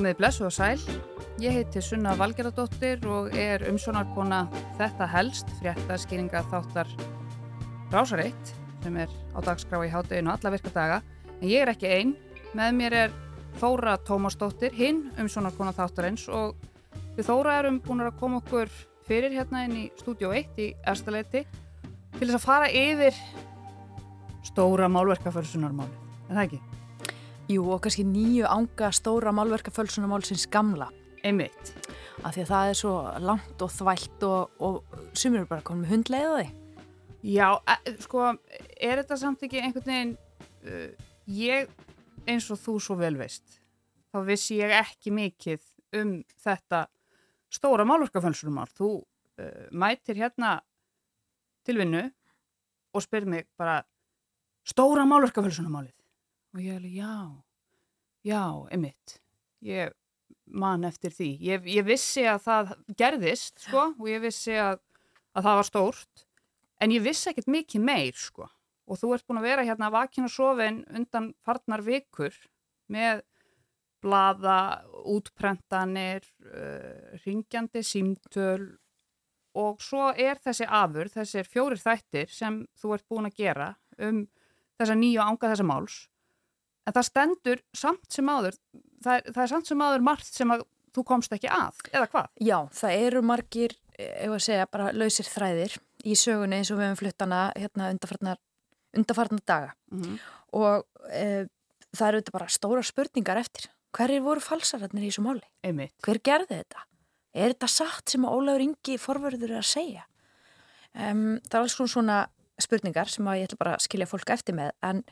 Komið blessu og sæl. Ég heiti Sunna Valgeradóttir og er umsónarkona Þetta helst, fréttaskýringa þáttar Rásareitt sem er á dagskrá í hátteginu alla virka daga. En ég er ekki einn. Með mér er Þóra Tómasdóttir, hinn umsónarkona þáttarins og við Þóra erum búin að koma okkur fyrir hérna inn í stúdjó 1 í Erstaleiti til þess að fara yfir stóra málverkafölsunarmáli. Er það ekki? Jú, og kannski nýju ánga stóra málverkafölsunarmálsins gamla. Einmitt. Af því að það er svo langt og þvælt og, og sumir eru bara komin með hundleiða þig. Já, e, sko, er þetta samt ekki einhvern veginn, uh, ég eins og þú svo vel veist, þá vissi ég ekki mikið um þetta stóra málverkafölsunarmál. Þú uh, mætir hérna til vinnu og spyr mig bara stóra málverkafölsunarmálið og ég hefði, já, já, einmitt, ég man eftir því. Ég, ég vissi að það gerðist, sko, og ég vissi að, að það var stórt, en ég vissi ekkert mikið meir, sko. Og þú ert búin að vera hérna vakin og sofin undan farnar vikur með blada, útprentanir, uh, ringjandi símtöl og svo er þessi afur, þessir fjórir þættir sem þú ert búin að gera um þessa nýju ánga þessa máls en það stendur samt sem áður það er, það er samt sem áður margt sem að þú komst ekki að, eða hvað? Já, það eru margir, ef að segja, bara lausir þræðir í sögunni eins og við hefum fluttana hérna undarfarnar undarfarnar daga mm -hmm. og e, það eru þetta bara stóra spurningar eftir. Hverjir voru falsararnir í þessu máli? Einmitt. Hver gerði þetta? Er þetta satt sem að Ólaur Ingi forverður er að segja? Um, það er alls svona spurningar sem að ég ætla bara að skilja fólk eftir með en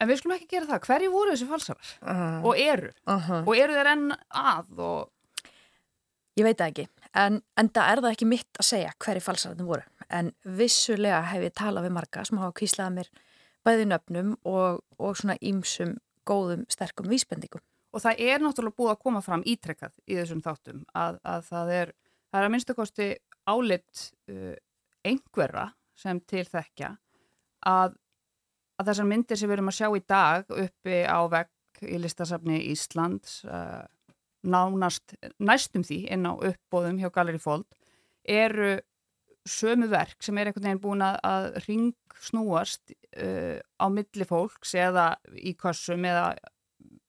En við skulum ekki gera það. Hverju voru þessi falsarar? Uh -huh. Og eru? Uh -huh. Og eru þeir enn að? Og... Ég veit það ekki. En enda er það ekki mitt að segja hverju falsararnir voru. En vissulega hef ég talað við marga sem hafa kvíslaðið mér bæði nöfnum og, og svona ímsum góðum, sterkum vísbendingum. Og það er náttúrulega búið að koma fram ítrekkað í þessum þáttum að, að það er, það er að minnstakosti álitt uh, einhverra sem til þekkja að að þessar myndir sem við erum að sjá í dag uppi á vegg í listasafni Íslands uh, nánast, næstum því inn á uppbóðum hjá Galeri Fold eru sömu verk sem er einhvern veginn búin að ring snúast uh, á milli fólks eða í kossum eða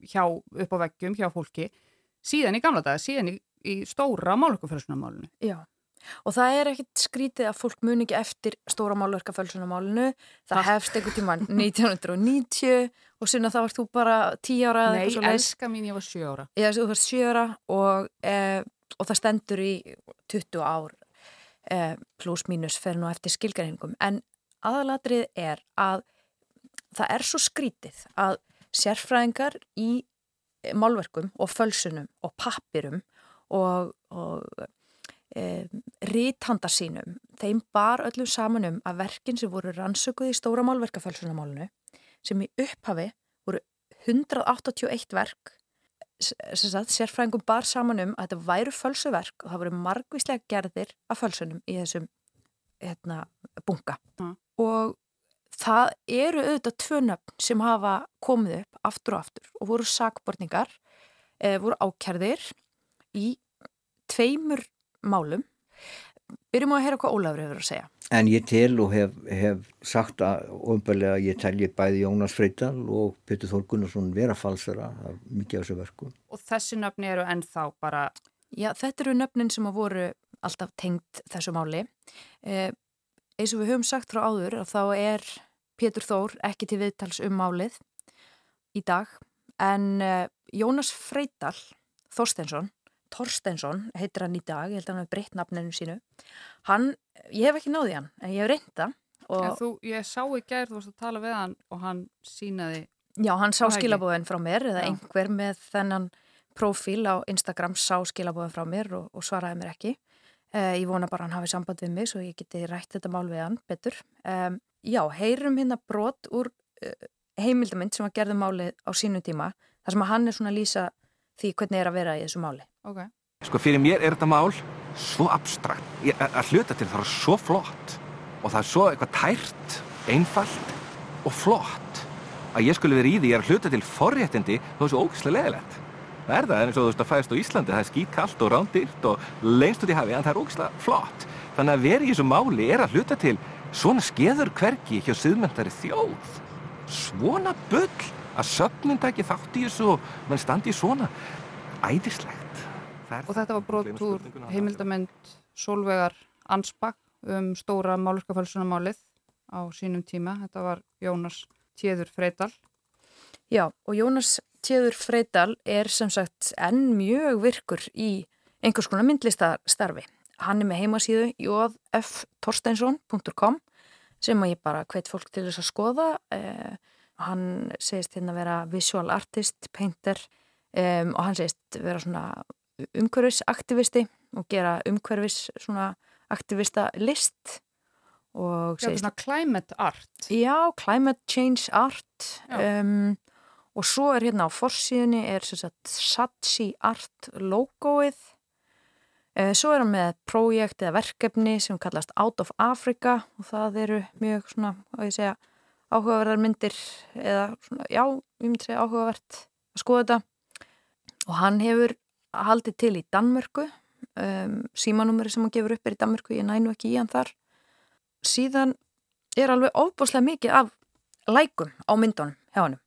hjá, upp á veggjum hjá fólki síðan í gamla daga, síðan í, í stóra málökufjölsunarmálunu. Já. Og það er ekkit skrítið að fólk muni ekki eftir stóra málverka fölsunamálinu. Það hefst einhvern tíman 1990 og sinna þá varst þú bara 10 ára. Nei, elska mín, ég var 7 ára. Já, þú varst 7 ára og, e, og það stendur í 20 ár e, pluss mínus fyrir nú eftir skilgarhengum. En aðalatrið er að það er svo skrítið að sérfræðingar í málverkum og fölsunum og pappirum og, og e, ríthandar sínum, þeim bar öllum saman um að verkin sem voru rannsökuð í stóra málverkafölsunamálunu sem í upphafi voru 181 verk sagt, sérfræðingum bar saman um að þetta væru fölsuverk og það voru margvíslega gerðir af fölsunum í þessum hérna, bunga mm. og það eru auðvitað tvö nöfn sem hafa komið upp aftur og aftur og voru sakborningar, e, voru ákjærðir í tveimur málum. Byrjum að heyra hvað Ólafur hefur að segja. En ég tel og hef, hef sagt að ofnbælega ég telji bæði Jónas Freytal og Petur Þórgunnarsson vera falsara af mikið af þessu verku. Og þessi nöfni eru ennþá bara... Já, þetta eru nöfnin sem að voru alltaf tengt þessu máli. Eh, eins og við höfum sagt frá áður að þá er Petur Þór ekki til viðtals um málið í dag en eh, Jónas Freytal Þorstensson Torstensson heitir hann í dag, ég held að hann hefur breytt nafninu sínu. Hann, ég hef ekki náði hann, en ég hef reynda. Ég sá í gerð, þú varst að tala við hann og hann sínaði... Já, hann sá skilabóðin frá mér eða Já. einhver með þennan profíl á Instagram sá skilabóðin frá mér og, og svaraði mér ekki. Uh, ég vona bara hann hafi samband við mig svo ég geti rætt þetta mál við hann betur. Um, já, heyrum hérna brot úr uh, heimildamind sem að gerði málið á sínu tíma þar sem að hann er svona lýsa því hvernig er að vera í þessu máli. Okay. Sko fyrir mér er þetta mál svo abstrakt, ég, að hluta til það er svo flott og það er svo eitthvað tært, einfalt og flott að ég skulle verið í því að hluta til forréttindi þó þessu ógæslega leðilegt. Það er það, en eins og þú veist að fæðist á Íslandi, það er skítkallt og rándyrt og lengst út í hafi, en það er ógislega flott. Þannig að verið í þessu máli er að hluta til svona skeður hverki hjá siðmyndari þjóð. Svona bull að sögnin taki þátt í þessu og mann standi í svona æðislegt. Og þetta var brot úr heimildamend Solvegar Ansbakk um stóra málurkafælsunamálið á sínum tíma. Þetta var Jónas Tjeður Freydal. Já, og Jónas Tjeður Freydal er sem sagt enn mjög virkur í einhvers konar myndlistastarfi. Hann er með heimasíðu jóðftorsteinsson.com sem að ég bara hvet fólk til þess að skoða. Eh, hann segist hérna vera visual artist, painter um, og hann segist vera svona umhverfisaktivisti og gera umhverfis svona aktivista list og Já, segist... svona climate art. Já, climate change art um, og svo er hérna á forsíðunni er Satsi Art logoið Eh, svo er hann með prójekt eða verkefni sem kallast Out of Africa og það eru mjög svona, hvað ég segja, áhugaverðar myndir eða svona, já, ég myndi segja áhugavert að skoða þetta og hann hefur haldið til í Danmörku, um, símanúmeri sem hann gefur upp er í Danmörku, ég nænu ekki í hann þar. Síðan er alveg ofbúslega mikið af lækum á myndunum hjá hann.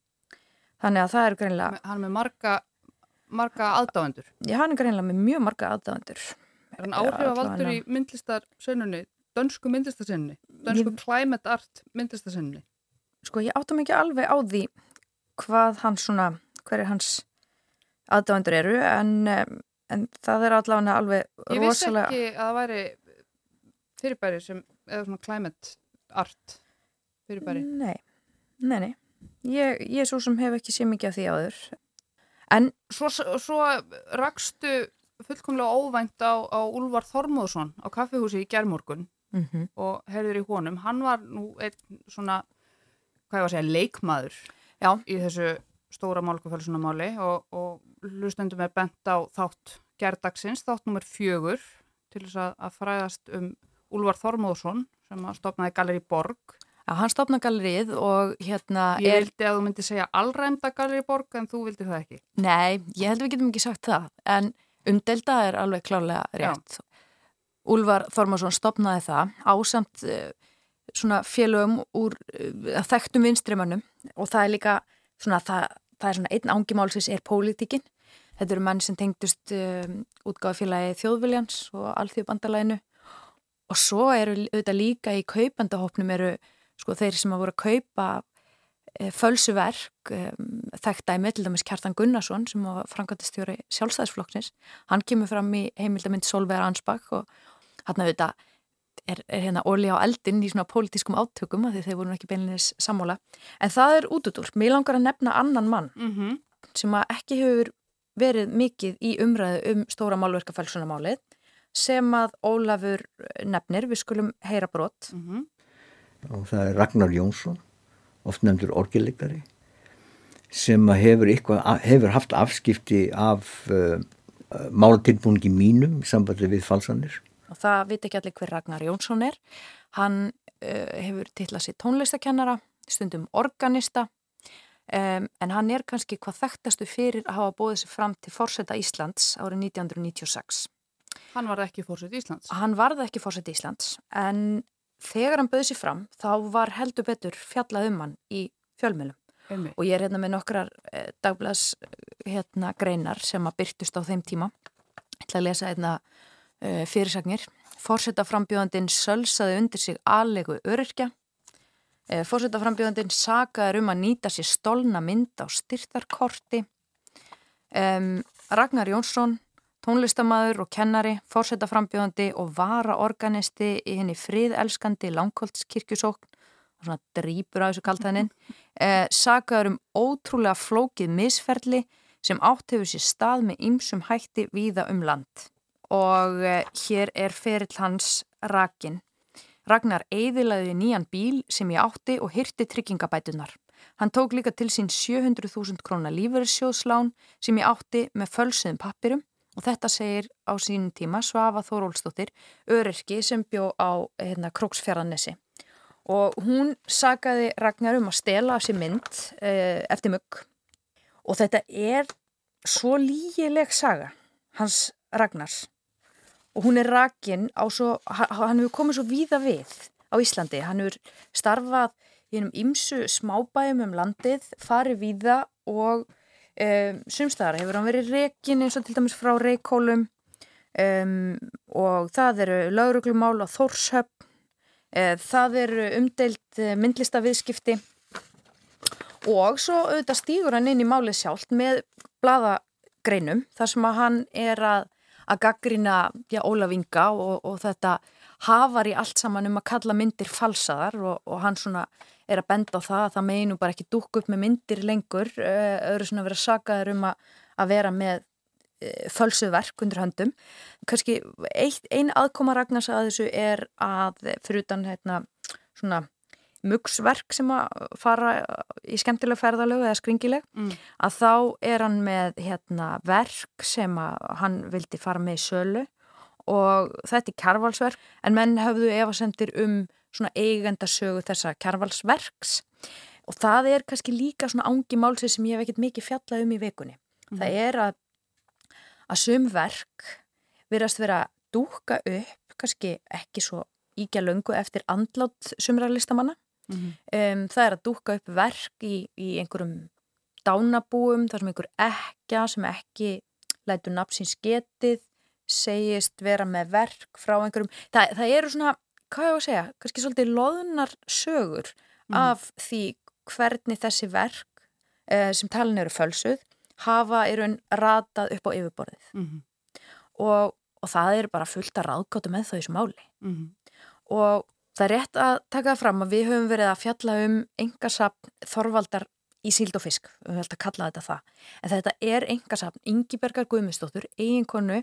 Þannig að það er greinlega... Hann er með marga marga aðdáendur? Já, hann er greinlega með mjög marga aðdáendur. Er hann áhrifavaldur í myndlistarsennunni, dönsku myndlistarsennunni, dönsku ég... climate art myndlistarsennunni? Sko, ég áttum ekki alveg á því hvað hans svona, hver er hans aðdáendur eru, en, en það er allavega alveg rosalega... Ég vissi ekki að það væri fyrirbæri sem, eða svona climate art fyrirbæri. Nei, nei, nei. Ég, ég svo sem hef ekki sé mikið af því áður En svo, svo rakstu fullkomlega óvænt á, á Úlvar Þormóðsson á kaffihúsi í gerðmorgun mm -hmm. og herður í honum. Hann var nú einn svona, hvað ég var að segja, leikmaður Já. í þessu stóra málkufælsunamáli og, og hlustendum er bent á þátt gerðdagsins, þátt nummer fjögur til þess að, að fræðast um Úlvar Þormóðsson sem stopnaði Galeri Borg að hann stopna gallerið og hérna Ég vildi að þú myndi segja allræmda galleri borg en þú vildi það ekki Nei, ég held að við getum ekki sagt það en umdelda er alveg klálega rétt Já. Úlvar Þormarsson stopnaði það ásamt uh, svona félögum úr uh, þekktum vinstrimannum og það er líka svona það, það er svona einn ángimálsins er pólitíkin. Þetta eru menn sem tengdust uh, útgáðafélagi þjóðviljans og alþjóðbandalæinu og svo eru auðvitað líka í kaupandahopnum eru sko þeir sem að voru að kaupa e, fölsuverk e, þekkt æmi, til dæmis Kjartan Gunnarsson sem var frangatistjóri sjálfstæðisflokksins. Hann kemur fram í heimildamind Solveig Ansbach og hann auðvitað er, er hérna óli á eldin í svona pólitískum átökum að þeir voru ekki beinleginis sammála. En það er út út úr, mér langar að nefna annan mann mm -hmm. sem að ekki hefur verið mikið í umræðu um stóra málverkafælsunamálið sem að Ólafur nefnir, við skulum heyra brot. Mm -hmm og það er Ragnar Jónsson oft nefndur orgelleikari sem hefur, eitthvað, hefur haft afskipti af uh, málatilbúningi mínum í sambandi við falsanir. Og það veit ekki allir hver Ragnar Jónsson er. Hann uh, hefur tillað sér tónlistakennara, stundum organista um, en hann er kannski hvað þekktastu fyrir að hafa bóðið sér fram til fórseta Íslands árið 1996. Hann varði ekki fórsett Íslands? Hann varði ekki fórsett Íslands en þegar hann bauði sér fram þá var heldur betur fjallað um hann í fjölmjölum og ég er hérna með nokkrar eh, dagblads hérna, greinar sem að byrtust á þeim tíma ég ætla að lesa hérna eh, fyrirsagnir. Fórsetta frambjóðandin sölsaði undir sig aðlegu öryrkja. Eh, Fórsetta frambjóðandin sagaður um að nýta sér stolna mynd á styrtarkorti. Ragnar Jónsson Tónlistamæður og kennari, fórsetaframbjóðandi og varaorganisti í henni friðelskandi langkoltskirkjusókn, svona drýpur á þessu kaltæðinin, eh, sagaður um ótrúlega flókið misferli sem átt hefur sér stað með ymsum hætti víða um land. Og eh, hér er ferill hans Rakin. Ragnar eiðilaði nýjan bíl sem ég átti og hyrti tryggingabætunar. Hann tók líka til sín 700.000 krónar lífverðsjóðslán sem ég átti með fölsuðum pappirum Og þetta segir á sínum tíma Svafa Þórólsdóttir, öryrki sem bjó á hérna, Króksfjaranessi. Og hún sagaði Ragnar um að stela af sér mynd eh, eftir mugg. Og þetta er svo lígileg saga hans Ragnars og hún er rakin á svo, hann hefur komið svo víða við á Íslandi, hann hefur starfað í einum ymsu smábæjum um landið, farið víða og um, sumstaðar hefur hann verið rekin eins og til dæmis frá reikólum um, og það eru lauruglumál á Þórshöfn, um, það eru umdeilt eh, myndlistaviðskipti og svo auðvitað stýgur hann inn í málið sjálft með bladagreinum þar sem að hann er að, að gaggrina Ólaf Inga og, og þetta hafar í allt saman um að kalla myndir falsaðar og, og hann svona er að benda á það að það meginu bara ekki dúk upp með myndir lengur, öðru svona verið að saka þeir um að, að vera með eh, fölsuverk undir höndum. Kanski einn aðkoma Ragnars að þessu er að fyrir utan hérna, svona mugsverk sem að fara í skemmtileg ferðalögu eða skringileg mm. að þá er hann með hérna, verk sem að hann vildi fara með í sölu og þetta er kærvalsverk en menn höfðu efasendir um svona eigendasögu þessa kærvalsverks og það er kannski líka svona ángi málsið sem ég hef ekkert mikið fjallað um í vikunni. Mm. Það er að að sumverk verðast vera að dúka upp kannski ekki svo íkja löngu eftir andlátt sumrarlistamanna. Mm -hmm. um, það er að dúka upp verk í, í einhverjum dánabúum þar sem einhver ekka sem ekki lætu napsins getið segist vera með verk frá einhverjum, það, það eru svona hvað ég á að segja, kannski svolítið loðunar sögur mm. af því hvernig þessi verk eh, sem talin eru fölsuð hafa í raun ratað upp á yfirborðið mm -hmm. og, og það er bara fullt að ráðgóta með þau máli mm -hmm. og það er rétt að taka fram að við höfum verið að fjalla um engasapn Þorvaldar í síld og fisk, við höfum alltaf kallað þetta það en þetta er engasapn Ingibergar Guðmundsdóttur, eiginkonu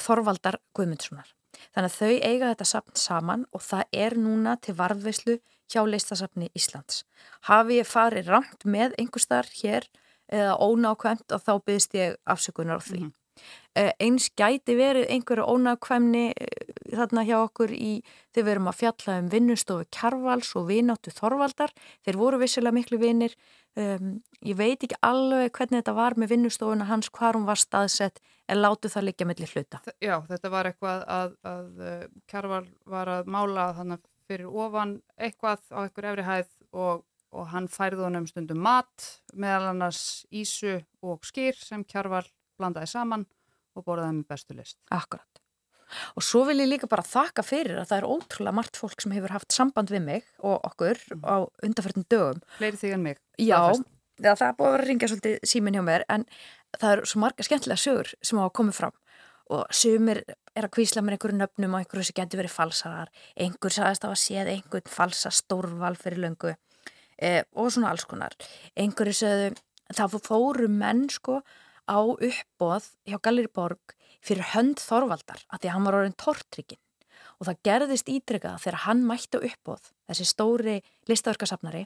Þorvaldar Guðmundssonar. Þannig að þau eiga þetta sapn saman og það er núna til varðveislu hjá leistasapni Íslands. Hafi ég farið rangt með einhver starf hér eða ónákvæmt og þá byggðist ég afsökunar á því. Mm -hmm. Eins gæti verið einhverju ónákvæmni eh, þarna hjá okkur í þegar við erum að fjalla um vinnustofu Kjarvals og vináttu Þorvaldar. Þeir voru vissilega miklu vinir Um, ég veit ekki alveg hvernig þetta var með vinnustofuna hans, hvar hún var staðsett en látu það liggja mellir hluta. Já, þetta var eitthvað að, að, uh, Kjarval var að mála þannig fyrir ofan eitthvað á einhver efri hæð og, og hann færði honum stundum mat meðal annars ísu og skýr sem Kjarval blandaði saman og borðaði með bestu list. Akkurat. Og svo vil ég líka bara þakka fyrir að það er ótrúlega margt fólk sem hefur haft samband við mig og okkur mm. á undarferðin dögum. Fleiri þig en mig. Já, það, er búin að vera að ringja svolítið símin hjá mér en það er svo marga skemmtilega sögur sem hafa komið fram og sumir er að kvísla með einhverju nöfnum og einhverju sem getur verið falsarar. Einhver sagðist að séð einhvern falsa stórval fyrir löngu eh, og svona alls konar. Einhverju sögðu, það fóru menn sko á uppbóð hjá Galleri Borg fyrir hönd Þorvaldar að því að hann var orðin tortryggin og það gerðist ídryggað þegar hann mætti uppbóð, þessi stóri listaverkasafnari,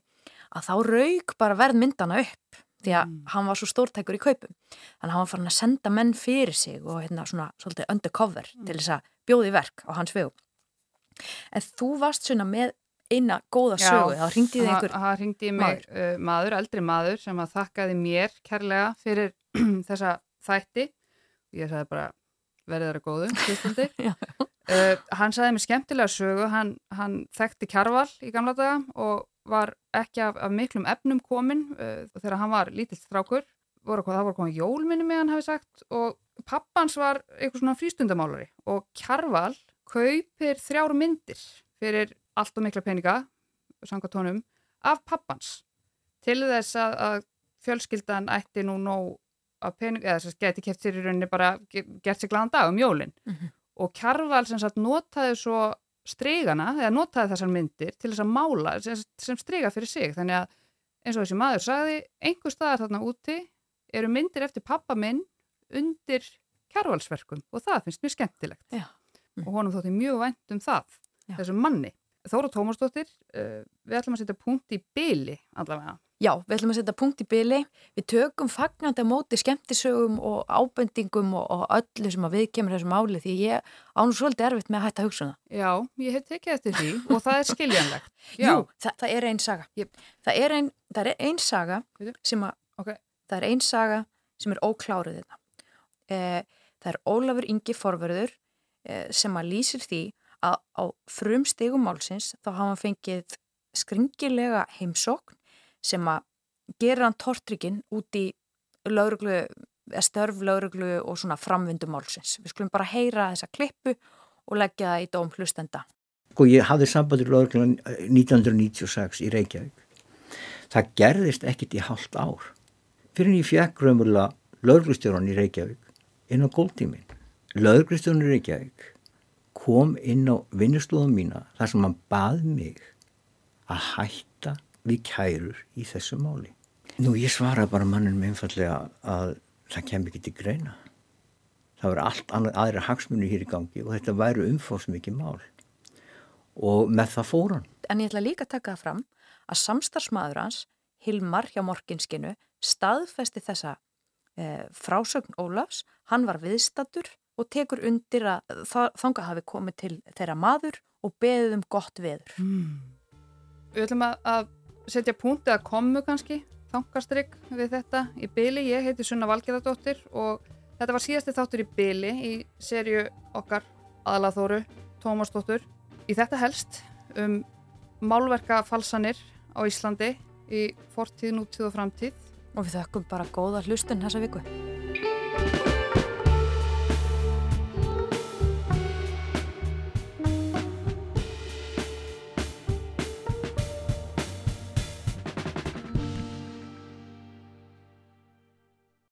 að þá raug bara verð myndana upp því að mm. hann var svo stórtækur í kaupum þannig að hann var farin að senda menn fyrir sig og hérna svona svolítið undercover mm. til þess að bjóði verk á hans vegu en þú varst svona með eina góða sögu, þá ringdi þið einhver það ringdi mig maður. Uh, maður, eldri maður sem að þakkaði mér kærlega fyrir þessa þætti. Ég sagði bara verið þeirra góðu uh, hann sagði mér skemmtilega sögu hann, hann þekkti kjarval í gamla daga og var ekki af, af miklum efnum komin uh, þegar hann var lítill strákur. Voru, það voru komið jólminni með hann hafi sagt og pappans var eitthvað svona frístundamálari og kjarval kaupir þrjár myndir fyrir allt og mikla peninga sangatónum af pappans. Til þess að, að fjölskyldan ætti nú nóg að pening, eða þess að geti kæft sér í rauninni bara gert sér gladan dag um jólinn mm -hmm. og Kjarval sem sagt notaði svo strigana, eða notaði þessar myndir til þess að mála sem, sem striga fyrir sig, þannig að eins og þessi maður sagði, einhver staðar þarna úti eru myndir eftir pappa minn undir Kjarvalsverkum og það finnst mjög skemmtilegt. Mm. og honum þótti mjög vænt um það Já. þessum manni. Þóra Tómasdóttir, uh, við ætlum að setja punkt í byli allavega Já, við ætlum að setja punkt í byli. Við tökum fagnandi á móti skemmtisögum og ábendingum og, og öllu sem að við kemur þessum áli því ég ánum svolítið erfitt með að hætta að hugsa um. Já, ég hef tekið eftir því og það er skiljanlegt. Jú, það, það er einn saga. Yep. Það er einn ein saga sem að, okay. það er einn saga sem er óklárið þetta. E, það er Ólafur Ingi Forverður e, sem að lýsir því að á frum stegum málsins þá hafa hann fengið skringilega heimsókn sem að gera hann tortrykinn út í lauruglu, störf lauruglu og svona framvindu málsins. Við skulum bara heyra þessa klippu og leggja það í dóm hlustenda. Sko ég hafði sambandur lauruglan 1996 í Reykjavík. Það gerðist ekkit í halvt ár. Fyrir en ég fekk raunverulega lauruglustjóran í Reykjavík inn á góldtímin. Lauruglustjóran í Reykjavík kom inn á vinnustofum mína þar sem hann bað mig að hætta við kærur í þessu máli. Nú ég svara bara mannum einfallega að það kem ekki til greina. Það verður allt aðra hagsmunni hér í gangi og þetta væru umfóðsmikið mál og með það fóran. En ég ætla líka að taka það fram að samstarfsmaður hans, Hilmar hjá Morkinskinu, staðfesti þessa e, frásögn Ólafs, hann var viðstatur og tekur undir að þanga hafi komið til þeirra maður og beðið um gott veður. Mm. Við ætlum að setja punktið að komu kannski, þangastrygg við þetta í byli. Ég heiti Sunna Valgerðardóttir og þetta var síðasti þáttur í byli í serju okkar aðlaþóru Tómasdóttur. Í þetta helst um málverkafalsanir á Íslandi í fortíð, nútíð og framtíð. Og við þökkum bara góða hlustun þessa viku.